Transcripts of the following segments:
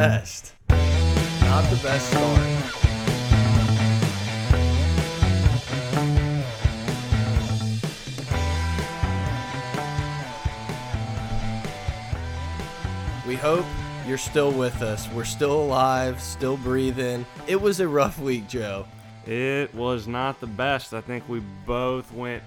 best. Not the best start. We hope you're still with us. We're still alive, still breathing. It was a rough week, Joe. It was not the best. I think we both went.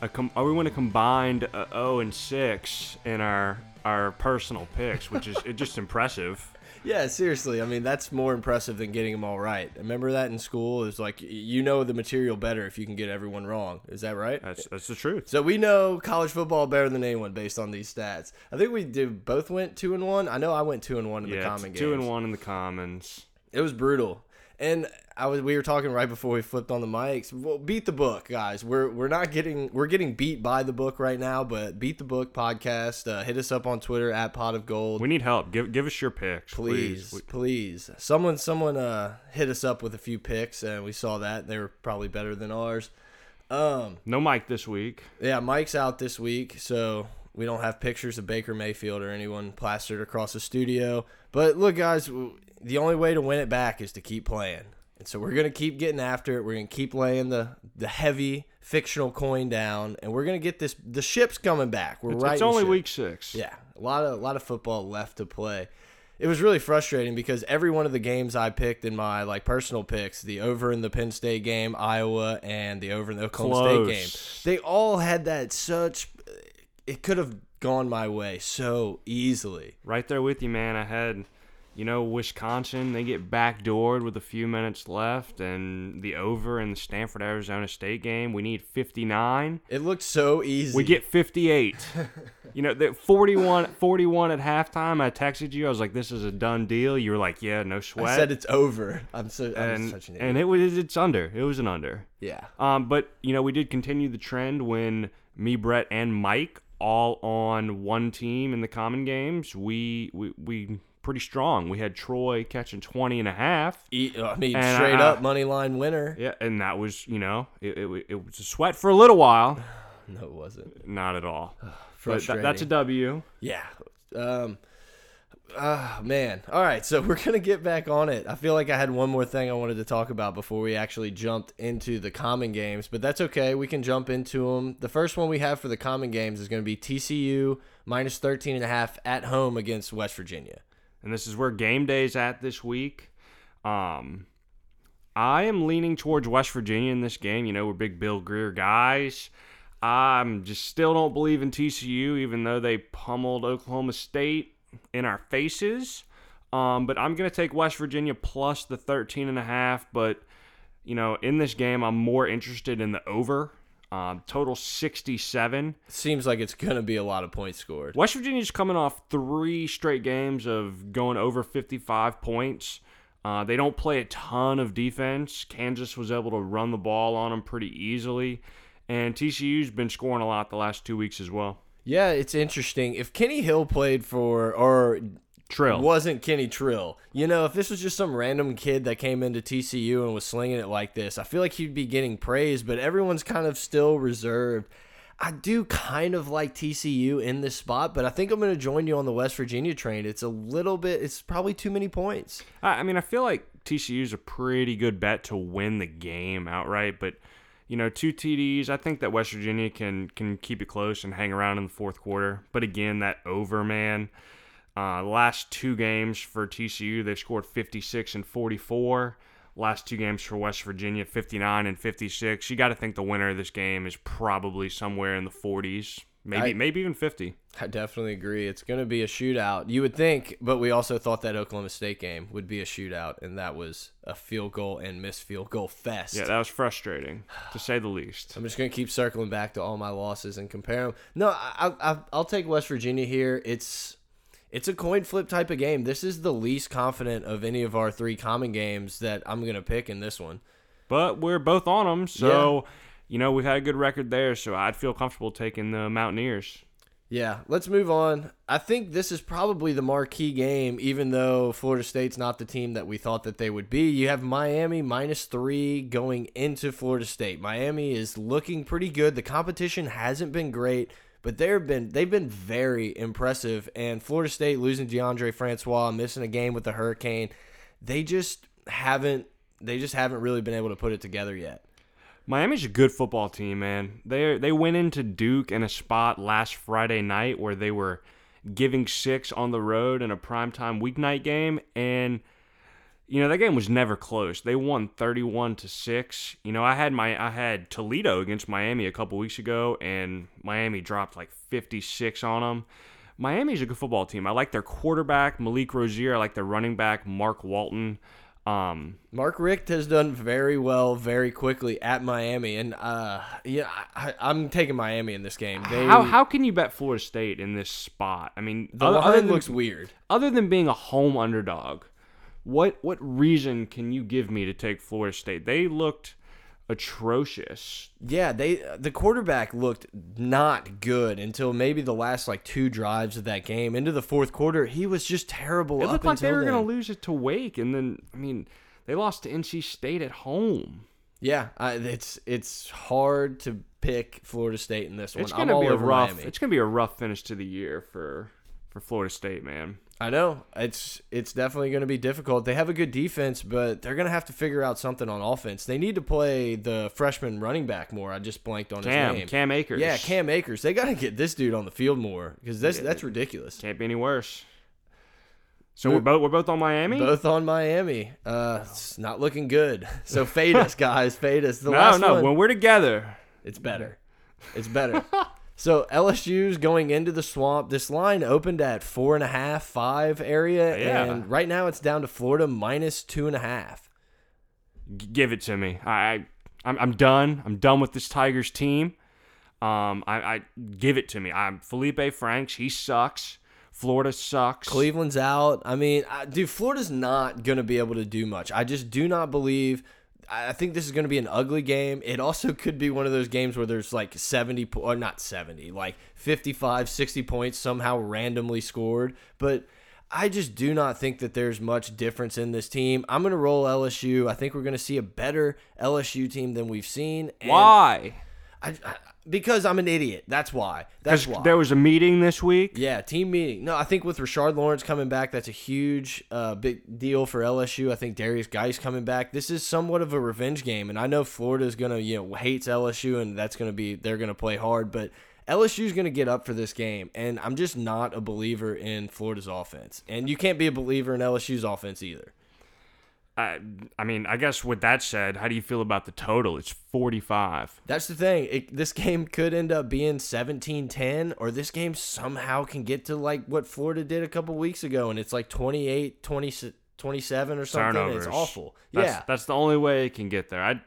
A com- we went a combined uh, 0 and 6 in our our personal picks, which is it just impressive. Yeah, seriously. I mean, that's more impressive than getting them all right. Remember that in school? It's like you know the material better if you can get everyone wrong. Is that right? That's that's the truth. So we know college football better than anyone based on these stats. I think we did both went two and one. I know I went two and one in the Yeah, common two games. and one in the commons. It was brutal. And I was we were talking right before we flipped on the mics. Well, beat the book, guys. We're we're not getting we're getting beat by the book right now, but beat the book podcast. Uh, hit us up on Twitter at pot of gold. We need help. Give give us your picks, please, please. please. Someone someone uh hit us up with a few picks and we saw that. They were probably better than ours. Um No Mike this week. yeah, Mike's out this week, so we don't have pictures of Baker Mayfield or anyone plastered across the studio. But look, guys, the only way to win it back is to keep playing. And so we're gonna keep getting after it. We're gonna keep laying the the heavy fictional coin down, and we're gonna get this. The ship's coming back. We're It's, right. it's only week six. Yeah, a lot of a lot of football left to play. It was really frustrating because every one of the games I picked in my like personal picks, the over in the Penn State game, Iowa, and the over in the Oklahoma State game, they all had that such. It could have gone my way so easily. Right there with you, man. I had, you know, Wisconsin. They get backdoored with a few minutes left, and the over in the Stanford Arizona State game. We need 59. It looked so easy. We get 58. you know, the 41, 41 at halftime. I texted you. I was like, "This is a done deal." You were like, "Yeah, no sweat." I said it's over. I'm so. I'm and such an idiot. and it was it's under. It was an under. yeah. Um, but you know, we did continue the trend when me, Brett, and Mike all on one team in the common games. We we we pretty strong. We had Troy catching 20 and a half. E- I mean, And, straight uh, up money line winner. Yeah, and that was, you know, it, it, it was a sweat for a little while. No, it wasn't. Not at all. Frustrating. tha- that's a W. Yeah. Um ah man. All right, so we're going to get back on it. I feel like I had one more thing I wanted to talk about before we actually jumped into the common games, but that's okay. We can jump into them. The first one we have for the common games is going to be TCU minus 13 and a half at home against West Virginia. And this is where game day's at this week. Um, I am leaning towards West Virginia in this game. You know, we're big Will Grier guys. I'm just still don't believe in TCU, even though they pummeled Oklahoma State in our faces. Um, but I'm gonna take West Virginia plus the 13 and a half. But you know, in this game, I'm more interested in the over. Um, total 67. Seems like it's going to be a lot of points scored. West Virginia's coming off three straight games of going over 55 points. Uh, they don't play a ton of defense. Kansas was able to run the ball on them pretty easily. And TCU's been scoring a lot the last two weeks as well. Yeah, it's interesting. If Kenny Hill played for or Trill. wasn't Kenny Trill. You know, if this was just some random kid that came into TCU and was slinging it like this, I feel like he'd be getting praise, but everyone's kind of still reserved. I do kind of like TCU in this spot, but I think I'm going to join you on the West Virginia train. It's a little bit, it's probably too many points. I mean, I feel like TCU's a pretty good bet to win the game outright, but you know, two TDs. I think that West Virginia can can keep it close and hang around in the fourth quarter. But again, that over man. Uh, last two games for TCU, they've scored 56 and 44. Last two games for West Virginia, 59 and 56. You got to think the winner of this game is probably somewhere in the 40s, maybe I- maybe even 50. I definitely agree. It's going to be a shootout. You would think, but we also thought that Oklahoma State game would be a shootout, and that was a field goal and missed field goal fest. Yeah, that was frustrating to say the least. I'm just gonna keep circling back to all my losses and compare them. No, I, I, I'll take West Virginia here. It's it's a coin flip type of game. This is the least confident of any of our three common games that I'm gonna pick in this one. but we're both on them. So, you know, we've had a good record there. So I'd feel comfortable taking the Mountaineers. Yeah, let's move on. I think this is probably the marquee game, even though Florida State's not the team that we thought that they would be. You have Miami minus three going into Florida State. Miami is looking pretty good. The competition hasn't been great, but they've been they've been very impressive. And Florida State losing Deondre Francois, missing a game with the hurricane, they just haven't they just haven't really been able to put it together yet. Miami's a good football team, man. They they went into Duke in a spot last Friday night where they were giving six on the road in a primetime weeknight game, and you know that game was never close. They won thirty-one to six. You know, I had my I had Toledo against Miami a couple weeks ago, and Miami dropped like fifty-six on them. Miami's a good football team. I like their quarterback Malik Rosier. I like their running back Mark Walton. Um, Mark Richt has done very well very quickly at Miami, and uh, yeah, I, I'm taking Miami in this game. They, how how can you bet Florida State in this spot? I mean, the other, line other than, looks weird. Other than being a home underdog, what what reason can you give me to take Florida State? They looked atrocious. Yeah, they the quarterback looked not good until maybe the last like two drives of that game. Into the fourth quarter, he was just terrible. It looked like they were going to lose it to Wake, and then I mean they lost to NC State at home. Yeah, I, it's it's hard to pick Florida State in this one. It's gonna be a rough. Miami. It's gonna be a rough finish to the year for for Florida State, man. I know it's it's definitely going to be difficult. They have a good defense, but they're going to have to figure out something on offense. They need to play the freshman running back more. I just blanked on Cam, his name. Cam Akers. Yeah, Cam Akers. They got to get this dude on the field more because that's that's ridiculous. Can't be any worse. So we're both we're both on Miami. Both on Miami. Uh, it's not looking good. So fade us, guys. Fade us. The no, no. one, When we're together, it's better. It's better. So LSU's going into the swamp. This line opened at four and a half, five area, Yeah. and right now it's down to Florida minus two and a half. Give it to me. I, I I'm, I'm done. I'm done with this Tigers team. Um, I, I give it to me. I'm Feleipe Franks. He sucks. Florida sucks. Cleveland's out. I mean, I, dude, Florida's not going to be able to do much. I just do not believe. I think this is going to be an ugly game. It also could be one of those games where there's like 70, or not 70, like 55, 60 points somehow randomly scored. But I just do not think that there's much difference in this team. I'm going to roll LSU. I think we're going to see a better LSU team than we've seen. Why? I, because I'm an idiot. That's why. That's why. there was a meeting this week. Yeah, team meeting. No, I think with Rashard Lawrence coming back, that's a huge, uh, big deal for LSU. I think Derrius Guice coming back. This is somewhat of a revenge game, and I know Florida's gonna, you know, hates LSU, and that's gonna be they're gonna play hard, but LSU's gonna get up for this game, and I'm just not a believer in Florida's offense, and you can't be a believer in LSU's offense either. I, I mean, I guess with that said, how do you feel about the total? It's 45. That's the thing. It, this game could end up being 17-10 or this game somehow can get to like what Florida did a couple weeks ago and it's like 28 20, 27 or something. Turnovers. It's awful. That's, yeah. that's the only way it can get there. I,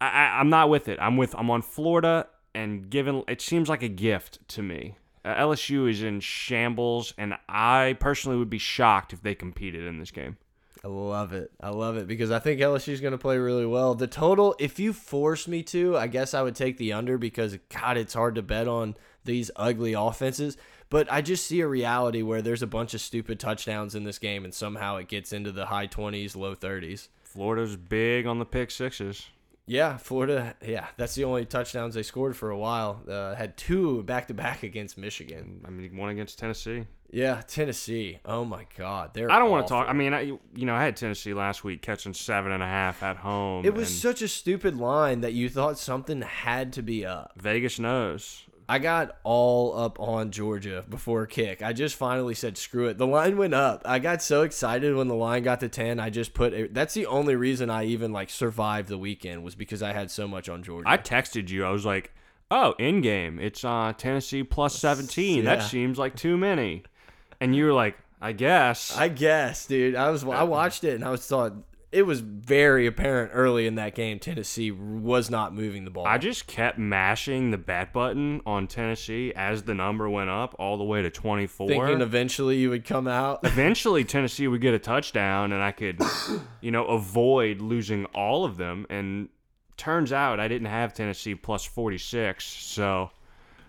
I, I'm not with it. I'm with. I'm on Florida, and given it seems like a gift to me. Uh, LSU is in shambles, and I personally would be shocked if they competed in this game. I love it. I love it because I think LSU's going to play really well. The total, if you force me to, I guess I would take the under because God, it's hard to bet on these ugly offenses. But I just see a reality where there's a bunch of stupid touchdowns in this game, and somehow it gets into the high 20s, low 30s. Florida's big on the pick sixes. Yeah, Florida. Yeah, that's the only touchdowns they scored for a while. Uh, had two back to back against Michigan. I mean, one against Tennessee. Yeah, Tennessee. Oh my God, they're. I don't want to talk. I mean, I, you know, I had Tennessee last week catching seven and a half at home. It was such a stupid line that you thought something had to be up. Vegas knows. I got all up on Georgia before kick. I just finally said screw it. The line went up. I got so excited when the line got to 10. I just put it. That's the only reason I even like survived the weekend was because I had so much on Georgia. I texted you. I was like, "Oh, in game, it's uh Tennessee plus 17. That seems like too many." And you were like, "I guess." I guess, dude. I was I watched it and I was thought it was very apparent early in that game Tennessee was not moving the ball. I just kept mashing the bet button on Tennessee as the number went up all the way to 24. thinking eventually you would come out. Eventually, Tennessee would get a touchdown, and I could, you know, avoid losing all of them. And turns out I didn't have Tennessee plus 46. So,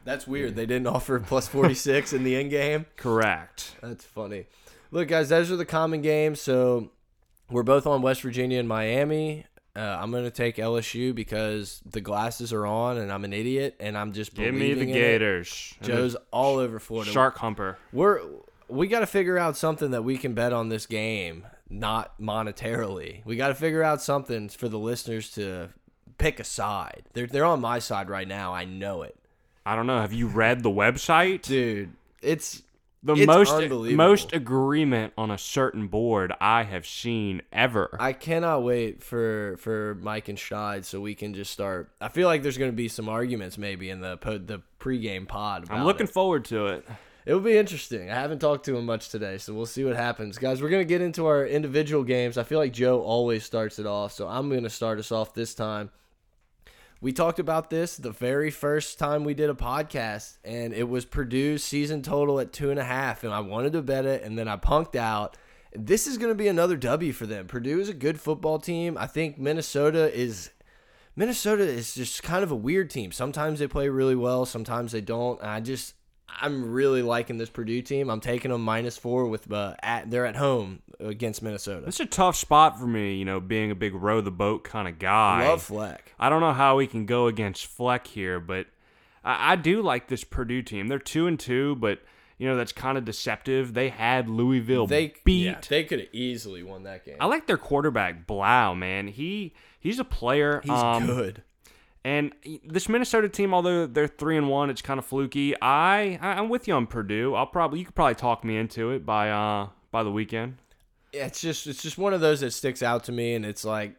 That's weird. They didn't offer plus 46 in the end game. correct. That's funny. Look, guys, those are the common games. So we're both on West Virginia and Miami. Uh, I'm gonna take LSU because the glasses are on, and I'm an idiot, and I'm just Give me the it. Gators. And Joe's all over Florida. Shark humper. We're we got to figure out something that we can bet on this game, not monetarily. We got to figure out something for the listeners to pick a side. They're they're on my side right now. I know it, I don't know. Have you read the website? dude. It's the it's most unbelievable. most agreement on a certain board I have seen ever. I cannot wait for for Mike and Scheid so we can just start. I feel like there's going to be some arguments maybe in the po- the pregame pod. I'm looking it. forward to it. It will be interesting. I haven't talked to him much today, so we'll see what happens. Guys, we're going to get into our individual games. I feel like Joe always starts it off, so I'm going to start us off this time. We talked about this the very first time we did a podcast, and it was Purdue's season total at two and a half, and I wanted to bet it, and then I punked out. This is going to be another W for them. Purdue is a good football team. I think Minnesota is Minnesota is just kind of a weird team. Sometimes they play really well, sometimes they don't. I just I'm really liking this Purdue team. I'm taking them minus four with uh, at they're at home against Minnesota. It's a tough spot for me, you know, being a big row the boat kind of guy. Love Fleck. I don't know how we can go against Fleck here, but I, I do like this Purdue team. They're two and two, but you know that's kind of deceptive. They had Louisville They beat. yeah, they could have easily won that game. I like their quarterback Blough, man. He he's a player. He's um, good. And this Minnesota team, although they're three and one, it's kind of fluky. I I- I'm with you on Purdue. I'll probably you could probably talk me into it by uh by the weekend. Yeah, it's just it's just one of those that sticks out to me, and it's like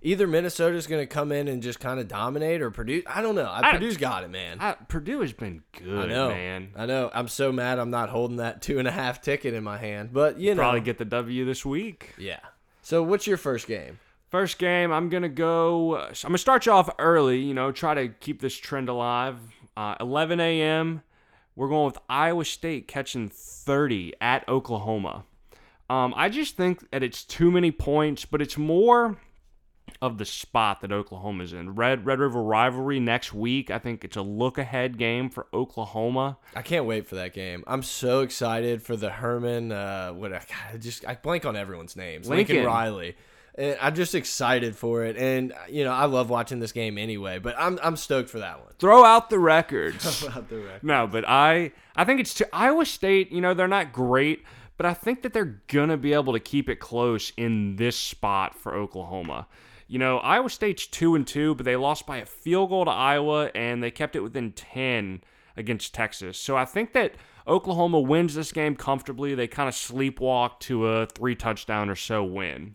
either Minnesota's going to come in and just kind of dominate, or Purdue. I don't know. I- Purdue's got it, man. I, Purdue has been good, I know, man. I know. I'm so mad. I'm not holding that two and a half ticket in my hand, but you know, Probably get the W this week. yeah. So, what's your first game? First game, I'm gonna go. I'm gonna start you off early. You know, try to keep this trend alive. Uh, 11 a.m. We're going with Iowa State catching 30 at Oklahoma. Um, I just think that it's too many points, but it's more of the spot that Oklahoma's in. Red Red River rivalry next week. I think it's a look ahead game for Oklahoma. I can't wait for that game. I'm so excited for the Herman. Uh, what I, God, I just I blank on everyone's names. Lincoln, Lincoln. Riley. And I'm just excited for it, and you know I love watching this game anyway. But I'm I'm stoked for that one. Throw out the records. About the record. No, but I I think it's too, Iowa State. You know they're not great, but I think that they're gonna be able to keep it close in this spot for Oklahoma. You know Iowa State's two and two, but they lost by a field goal to Iowa, and they kept it within ten against Texas. So I think that Oklahoma wins this game comfortably. They kind of sleepwalk to a three touchdown or so win.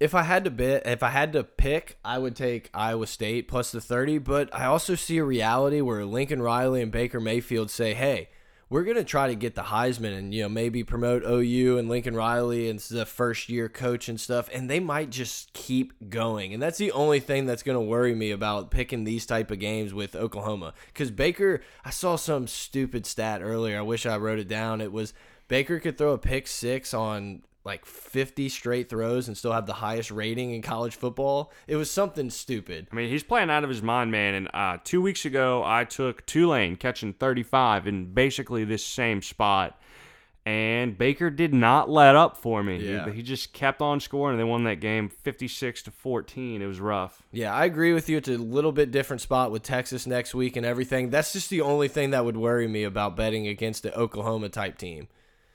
If I had to bet, if I had to pick, I would take Iowa State plus the 30. But I also see a reality where Lincoln Riley and Baker Mayfield say, "Hey, we're gonna try to get the Heisman and you know maybe promote OU and Lincoln Riley and the first year coach and stuff." And they might just keep going, and that's the only thing that's gonna worry me about picking these type of games with Oklahoma. Because Baker, I saw some stupid stat earlier. I wish I wrote it down. It was Baker could throw a pick six on like 50 straight throws and still have the highest rating in college football. It was something stupid. I mean, he's playing out of his mind, man. And uh, two weeks ago, I took Tulane catching 35 in basically this same spot. And Baker did not let up for me. He- Yeah. He, just kept on scoring, and they won that game 56 to 14. It was rough. Yeah, I agree with you. It's a little bit different spot with Texas next week and everything. That's just the only thing that would worry me about betting against the Oklahoma type team.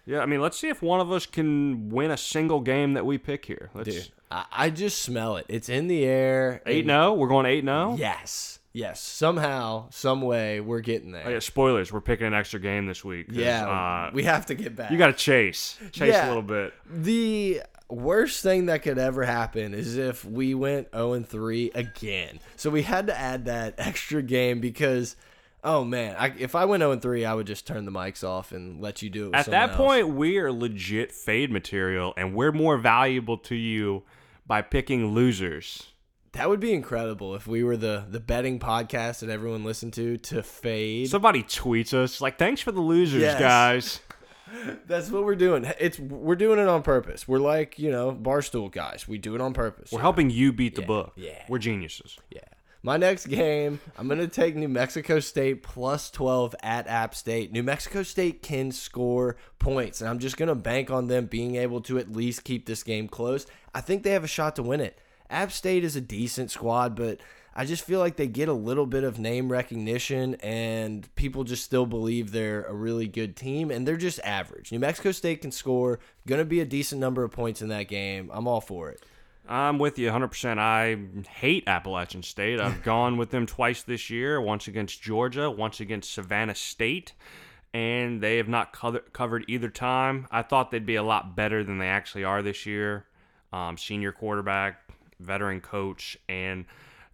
Yeah, I mean, let's see if one of us can win a single game that we pick here. Let's Dude, I, I just smell it. It's in the air. eight zero. We're going eight zero. Yes. Yes. Somehow, some way, we're getting there. Oh, yeah, spoilers. We're picking an extra game this week. 'cause, Yeah, uh, we have to get back. you got to chase, chase Yeah. a little bit. The worst thing that could ever happen is if we went 0 and 3 again. So we had to add that extra game because, oh man, I, if I went 0 and 3, I would just turn the mics off and let you do it. With At that else. point, we are legit fade material, and we're more valuable to you by picking losers. that would be incredible if we were the the betting podcast that everyone listened to to fade. Somebody tweets us like, "Thanks for the losers, Yes. guys." That's what we're doing. It's we're doing it on purpose. We're like you know barstool guys. We do it on purpose. We're helping you beat the Yeah, book. yeah. we're geniuses. Yeah. My next game, I'm going to take New Mexico State plus 12 at App State. New Mexico State can score points, and I'm just going to bank on them being able to at least keep this game close. I think they have a shot to win it. App State is a decent squad, but I just feel like they get a little bit of name recognition and people just still believe they're a really good team and they're just average. New Mexico State can score, going to be a decent number of points in that game. I'm all for it. I'm with you 100%. I hate Appalachian State. I've gone with them twice this year, once against Georgia, once against Savannah State, and they have not co covered either time. I thought they'd be a lot better than they actually are this year. Um, senior quarterback, veteran coach, and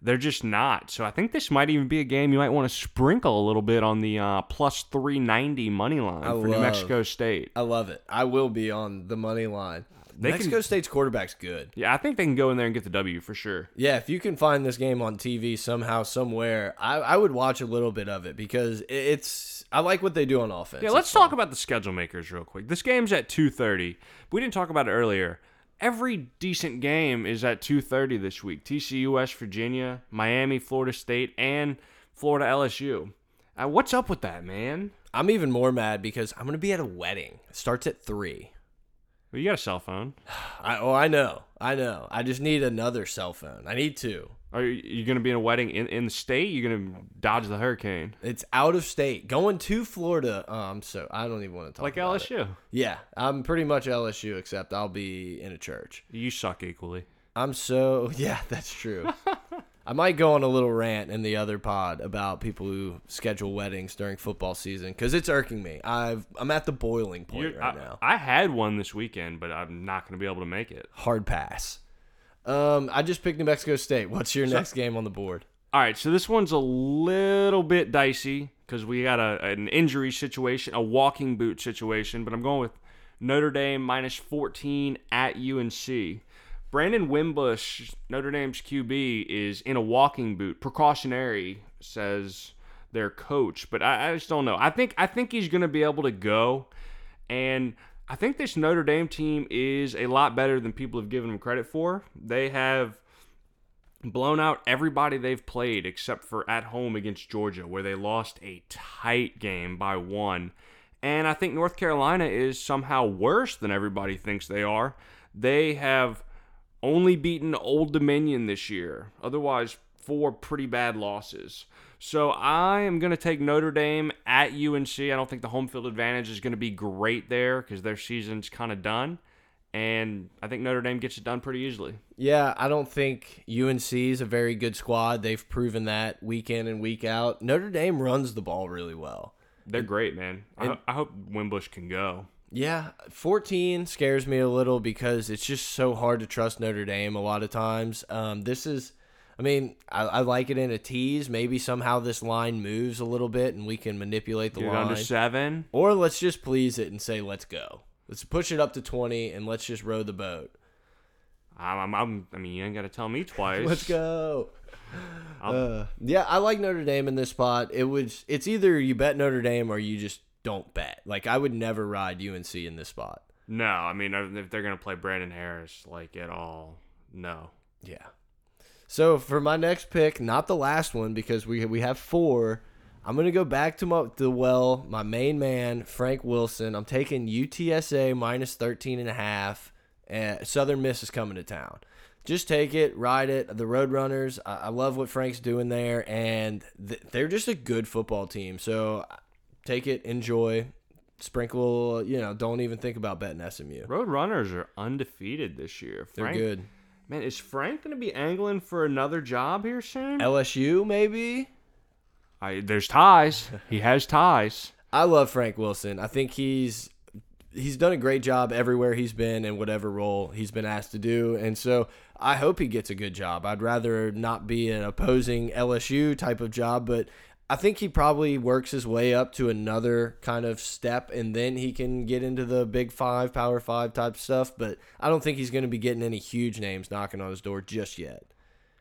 they're just not. So I think this might even be a game you might want to sprinkle a little bit on the uh, plus 390 money line I for New Mexico State. I love it. I will be on the money line. They Mexico can- State's quarterback's good. Yeah, I think they can go in there and get the W for sure. Yeah, if you can find this game on TV somehow, somewhere, I, I would watch a little bit of it because it's. I like what they do on offense. Yeah, let's talk about the schedule makers real quick. This game's at 2:30. We didn't talk about it earlier. Every decent game is at 2:30 this week. TCU, West Virginia, Miami, Florida State, and Florida LSU. Uh, what's up with that, man? I'm even more mad because I'm going to be at a wedding. It starts at 3. Well, you got a cell phone. I, oh, I know. I know. I just need another cell phone. I need two. Are you, you going to be in a wedding in, in the state? You're going to dodge the hurricane It's out of state. Going to Florida. Um, so I don't even want to talk like about it. LSU. Yeah, I'm pretty much LSU, except I'll be in a church. You suck equally. I'm so yeah, that's true. I might go on a little rant in the other pod about people who schedule weddings during football season because it's irking me. I've I'm at the boiling point You're- right I, now. I had one this weekend, but I'm not going to be able to make it. Hard pass. Um, I just picked New Mexico State. What's your next game on the board? All right, so this one's a little bit dicey because we got a, an injury situation, a walking boot situation, but I'm going with Notre Dame minus 14 at UNC. Brandon Wimbush, Notre Dame's QB, is in a walking boot, precautionary, says their coach, but I, I just don't know. I think I think he's going to be able to go, and I think this Notre Dame team is a lot better than people have given them credit for. They have blown out everybody they've played except for at home against Georgia, where they lost a tight game by one. And I think North Carolina is somehow worse than everybody thinks they are. They have only beaten Old Dominion this year, otherwise, four pretty bad losses. So I am going to take Notre Dame at UNC. I don't think the home field advantage is going to be great there because their season's kind of done. And I think Notre Dame gets it done pretty easily. Yeah, I don't think UNC is a very good squad. They've proven that week in and week out. Notre Dame runs the ball really well. They're great, man. I, I hope Wimbush can go. Yeah, 14 scares me a little because it's just so hard to trust Notre Dame a lot of times. Um, this is, I mean, I, I like it in a tease. Maybe somehow this line moves a little bit and we can manipulate the Get line. under seven. Or let's just please it and say, let's go. Let's push it up to 20 and let's just row the boat. I'm, I'm, I mean, you ain't got to tell me twice. Let's go. Uh, yeah, I like Notre Dame in this spot. It was it's either you bet Notre Dame or you just don't bet. Like I would never ride UNC in this spot. No, I mean, if they're going to play Brandon Harris, like, at all, no. Yeah. So for my next pick, not the last one because we we have four. I'm gonna go back to my the well, my main man Frank Wilson. I'm taking UTSA minus 13 and a half. And Southern Miss is coming to town. Just take it, ride it. The Roadrunners, I, I love what Frank's doing there, and th they're just a good football team. So take it, enjoy, sprinkle. You know, don't even think about betting SMU. Road Runners are undefeated this year. They're good. Man, is Frank going to be angling for another job here soon? LSU maybe. I, there's ties. He has ties. I love Frank Wilson. I think he's he's done a great job everywhere he's been and whatever role he's been asked to do. And so I hope he gets a good job. I'd rather not be an opposing LSU type of job, but I think he probably works his way up to another kind of step and then he can get into the big five, power five type stuff. But I don't think he's going to be getting any huge names knocking on his door just yet.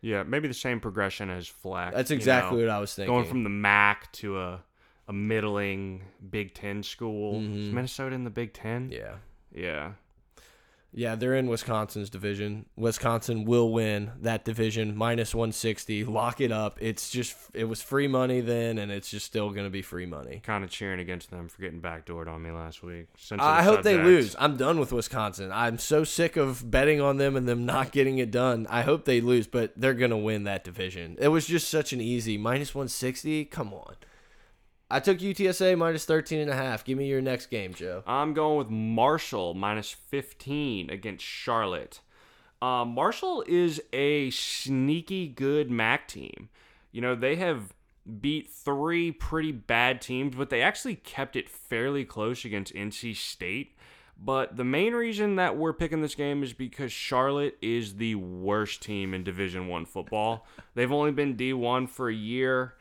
Yeah, maybe the same progression as Fleck. That's you exactly know, what I was thinking. Going from the MAC to a, a middling Big Ten school. Is mm-hmm. Minnesota in the Big Ten? yeah. Yeah. Yeah, they're in Wisconsin's division. Wisconsin will win that division minus 160. Lock it up. It's just it was free money then and it's just still going to be free money. Kind of cheering against them for getting backdoored on me last week. I hope they lose. I'm done with Wisconsin. I'm so sick of betting on them and them not getting it done. I hope they lose, but they're going to win that division. It was just such an easy minus 160. Come on. I took UTSA minus 13 and a half. Give me your next game, Joe. I'm going with Marshall minus 15 against Charlotte. Uh, Marshall is a sneaky good MAC team. You know, they have beat three pretty bad teams, but they actually kept it fairly close against NC State. But the main reason that we're picking this game is because Charlotte is the worst team in Division One football. They've only been D1 for a year.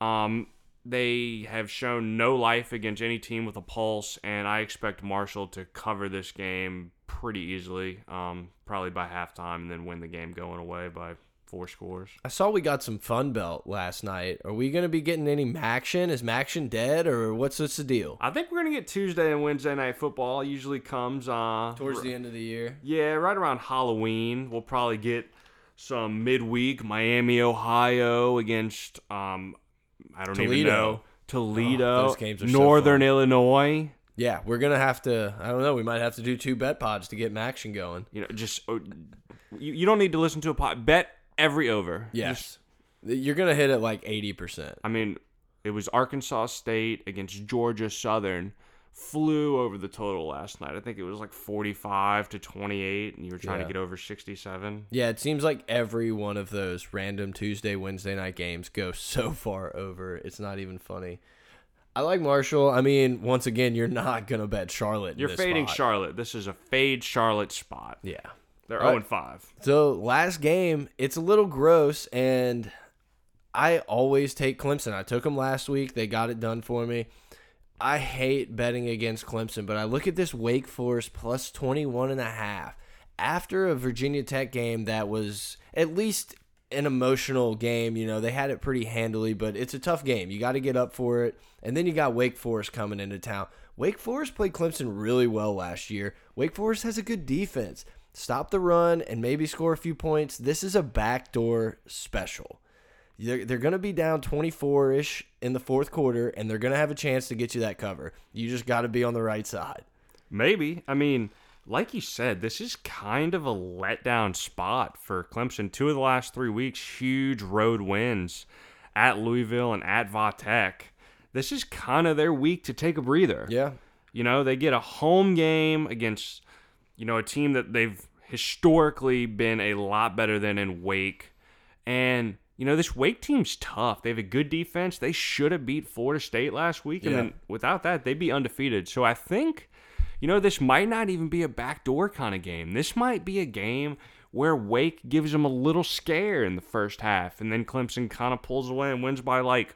Um, they have shown no life against any team with a pulse, and I expect Marshall to cover this game pretty easily, um, probably by halftime, and then win the game going away by four scores. I saw we got some Fun Belt last night. Are we going to be getting any Maction? Is Maction dead, or what's what's the deal? I think we're going to get Tuesday and Wednesday night football. Usually comes uh, towards the end of the year. Yeah, right around Halloween. We'll probably get some midweek Miami, Ohio against um, I don't Toledo. even know. Toledo, Oh, those games are so Northern fun. Illinois. Yeah, we're gonna have to. I don't know. We might have to do two bet pods to get Maction going. You know, just oh, you, you don't need to listen to a pot. Bet every over. Yes, you're gonna hit it like eighty percent. I mean, it was Arkansas State against Georgia Southern. Flew over the total last night. I think it was like 45 to 28, and you were trying Yeah. to get over 67. Yeah, it seems like every one of those random Tuesday, Wednesday night games go so far over. It's not even funny. I like Marshall. I mean, once again, you're not gonna bet Charlotte. You're fading spot. Charlotte. This is a fade Charlotte spot. Yeah. They're All 0 and 5. So last game, it's a little gross, and I always take Clemson. I took them last week. They got it done for me. I hate betting against Clemson, but I look at this Wake Forest plus 21 and a half after a Virginia Tech game that was at least an emotional game. You know, they had it pretty handily, but it's a tough game. You got to get up for it. And then you got Wake Forest coming into town. Wake Forest played Clemson really well last year. Wake Forest has a good defense. Stop the run and maybe score a few points. This is a backdoor special. They're, they're going to be down 24 ish in the fourth quarter, and they're going to have a chance to get you that cover. You just got to be on the right side. Maybe. I mean, like you said, this is kind of a letdown spot for Clemson. Two of the last three weeks, huge road wins at Louisville and at Vatech. This is kind of their week to take a breather. Yeah. You know, they get a home game against, you know, a team that they've historically been a lot better than in Wake. And, you know, this Wake team's tough. They have a good defense. They should have beat Florida State last week. And Yeah. then without that, they'd be undefeated. So I think, you know, this might not even be a backdoor kind of game. This might be a game where Wake gives them a little scare in the first half. And then Clemson kind of pulls away and wins by like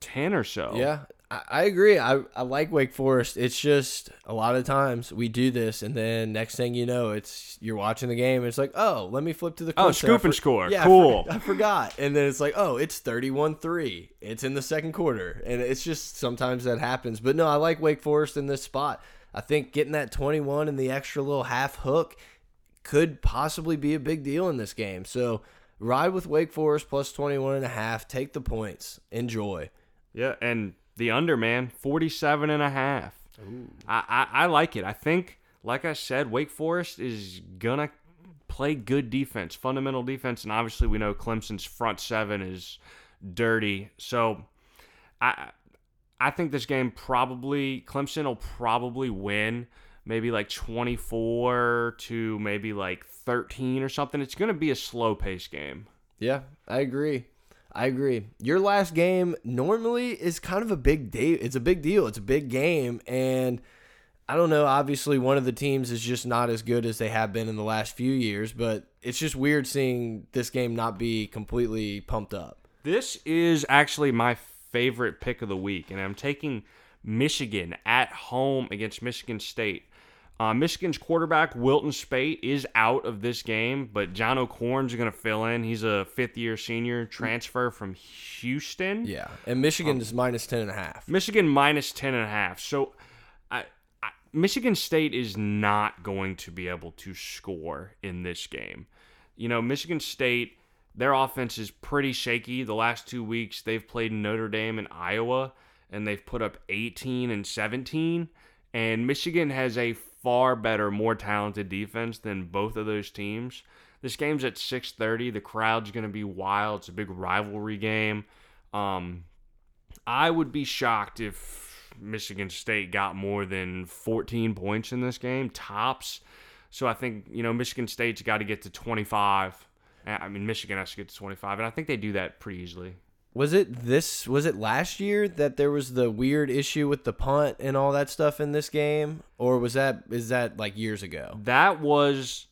10 or so. Yeah, I, I agree. I, I like Wake Forest. It's just a lot of times we do this, and then next thing you know, it's you're watching the game. And it's like, oh, let me flip to the Oh, scoop and score. Yeah, I Cool. for- I, forgot. And then it's like, oh, it's 31-3. It's in the second quarter, and it's just sometimes that happens. But no, I like Wake Forest in this spot. I think getting that 21 and the extra little half hook could possibly be a big deal in this game. So ride with Wake Forest plus 21 and a half. Take the points. Enjoy. Yeah, and the under man, 47 and a half. I, I, I like it. I think, like I said, Wake Forest is gonna play good defense, fundamental defense, and obviously we know Clemson's front seven is dirty. So I I think this game probably Clemson will probably win maybe like 24 to maybe like 13 or something. It's going to be a slow pace game. Yeah, I agree. I agree. Your last game normally is kind of a big deal. It's a big deal. It's a big game, and I don't know. Obviously, one of the teams is just not as good as they have been in the last few years, but it's just weird seeing this game not be completely pumped up. This is actually my favorite pick of the week, and I'm taking Michigan at home against Michigan State. Uh, Michigan's quarterback Wilton Speight is out of this game, but John O'Korn's going to fill in. He's a fifth-year senior transfer from Houston. Yeah, and Michigan is minus ten and a half. Michigan minus ten and a half. So, I, I Michigan State is not going to be able to score in this game. You know, Michigan State, their offense is pretty shaky. The last two weeks, they've played Notre Dame and Iowa, and they've put up 18 and 17. And Michigan has a far better, more talented defense than both of those teams. This game's at 6:30. The crowd's going to be wild. It's a big rivalry game. Um, I would be shocked if Michigan State got more than 14 points in this game, tops. So I think, you know, Michigan State's got to get to 25. I mean, Michigan has to get to 25, and I think they do that pretty easily. Was it this? Was it last year that there was the weird issue with the punt and all that stuff in this game, or was that is that like years ago? That was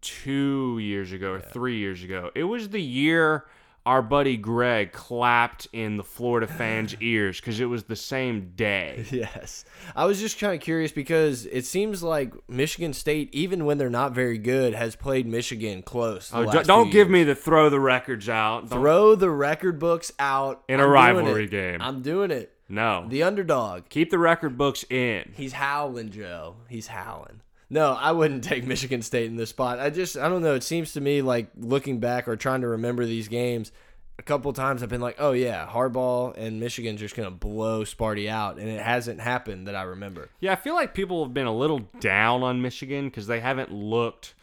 two years ago or three years ago. It was the year our buddy Greg clapped in the Florida fans' ears because it was the same day. Yes. I was just kind of curious because it seems like Michigan State, even when they're not very good, has played Michigan close. Oh, don't give years. me the throw the records out. Don't- Throw the record books out In a I'm rivalry game. I'm doing it. no. The underdog. Keep the record books in. He's howling, Joe. He's howling. No, I wouldn't take Michigan State in this spot. I just, I don't know. It seems to me like looking back or trying to remember these games, a couple times I've been like, oh yeah, Harbaugh and Michigan's just gonna blow Sparty out, and it hasn't happened that I remember. Yeah, I feel like people have been a little down on Michigan because they haven't looked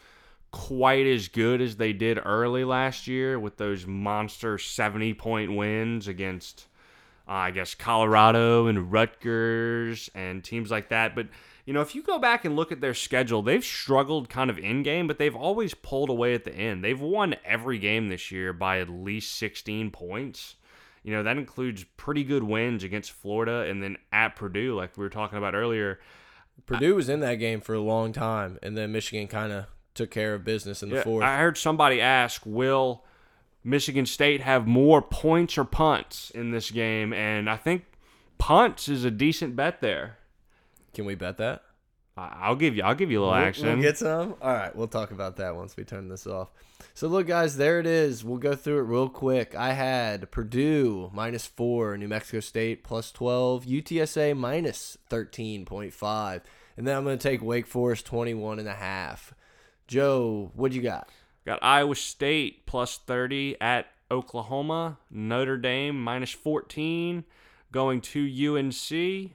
quite as good as they did early last year with those monster 70 point wins against, uh, I guess, Colorado and Rutgers and teams like that. But, you know, if you go back and look at their schedule, they've struggled kind of in game, but they've always pulled away at the end. They've won every game this year by at least 16 points. You know, that includes pretty good wins against Florida and then at Purdue, like we were talking about earlier. Purdue was in that game for a long time, and then Michigan kind of took care of business in the Yeah, fourth. I heard somebody ask, will Michigan State have more points or punts in this game? And I think punts is a decent bet there. Can we bet that? I- I'll give you. I'll give you a little We'll- action. We'll get some. All right, we'll talk about that once we turn this off. So look, guys, there it is. We'll go through it real quick. I had Purdue minus four, New Mexico State plus twelve, UTSA minus thirteen point five, and then I'm going to take Wake Forest 21 and a half. Joe, what you got? Got Iowa State plus 30 at Oklahoma. Notre Dame minus 14 going to UNC.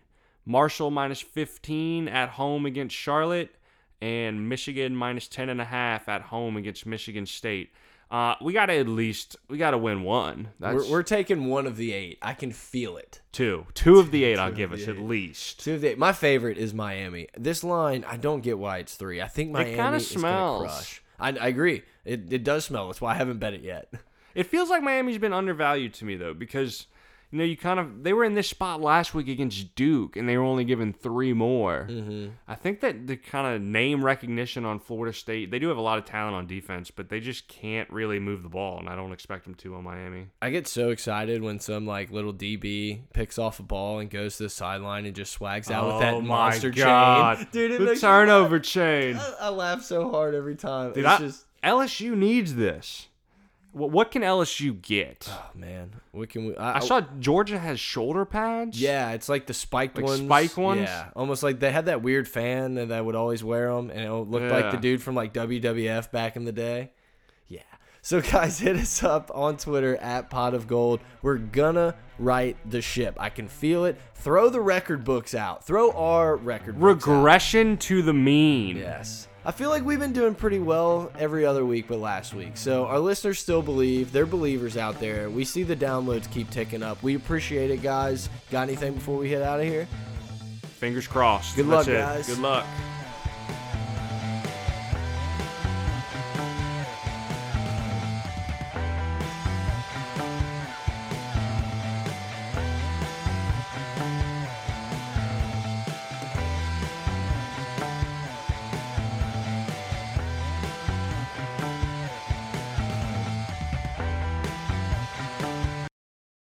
Marshall minus 15 at home against Charlotte. And Michigan minus 10 and a half at home against Michigan State. Uh, we got to at least, we got to win one. We're, we're taking one of the eight. I can feel it. two. Two of the eight I'll give us at least. Two of the eight. My favorite is Miami. This line, I don't get why it's three. I think Miami is going to smells. crush. I, I agree. It, it does smell. That's why I haven't bet it yet. It feels like Miami's been undervalued to me though, because you know you kind of they were in this spot last week against Duke, and they were only given three more. Mm-hmm. I think that the kind of name recognition on Florida State, they do have a lot of talent on defense, but they just can't really move the ball, and I don't expect them to on Miami. I get so excited when some like little DB picks off a ball and goes to the sideline and just swags out with Oh that monster God. chain. Dude, it the makes turnover chain. I, I laugh so hard every time. Dude, it's I- just LSU needs this. What, what can LSU get? oh man, what can we? I, I saw Georgia has shoulder pads. Yeah, it's like the spiked Like ones. spike ones? Yeah, almost like they had that weird fan that would always wear them, and it looked like the dude from like WWF back in the day. Yeah. So guys, hit us up on Twitter at Pot of Gold. We're gonna right the ship. I can feel it. Throw the record books out. Throw our record. Regression to the mean. Yes. I feel like we've been doing pretty well every other week but last week. So our listeners still believe. They're believers out there. We see the downloads keep ticking up. We appreciate it, guys. Got anything before we head out of here? Fingers crossed. Good That's luck, it. guys. Good luck.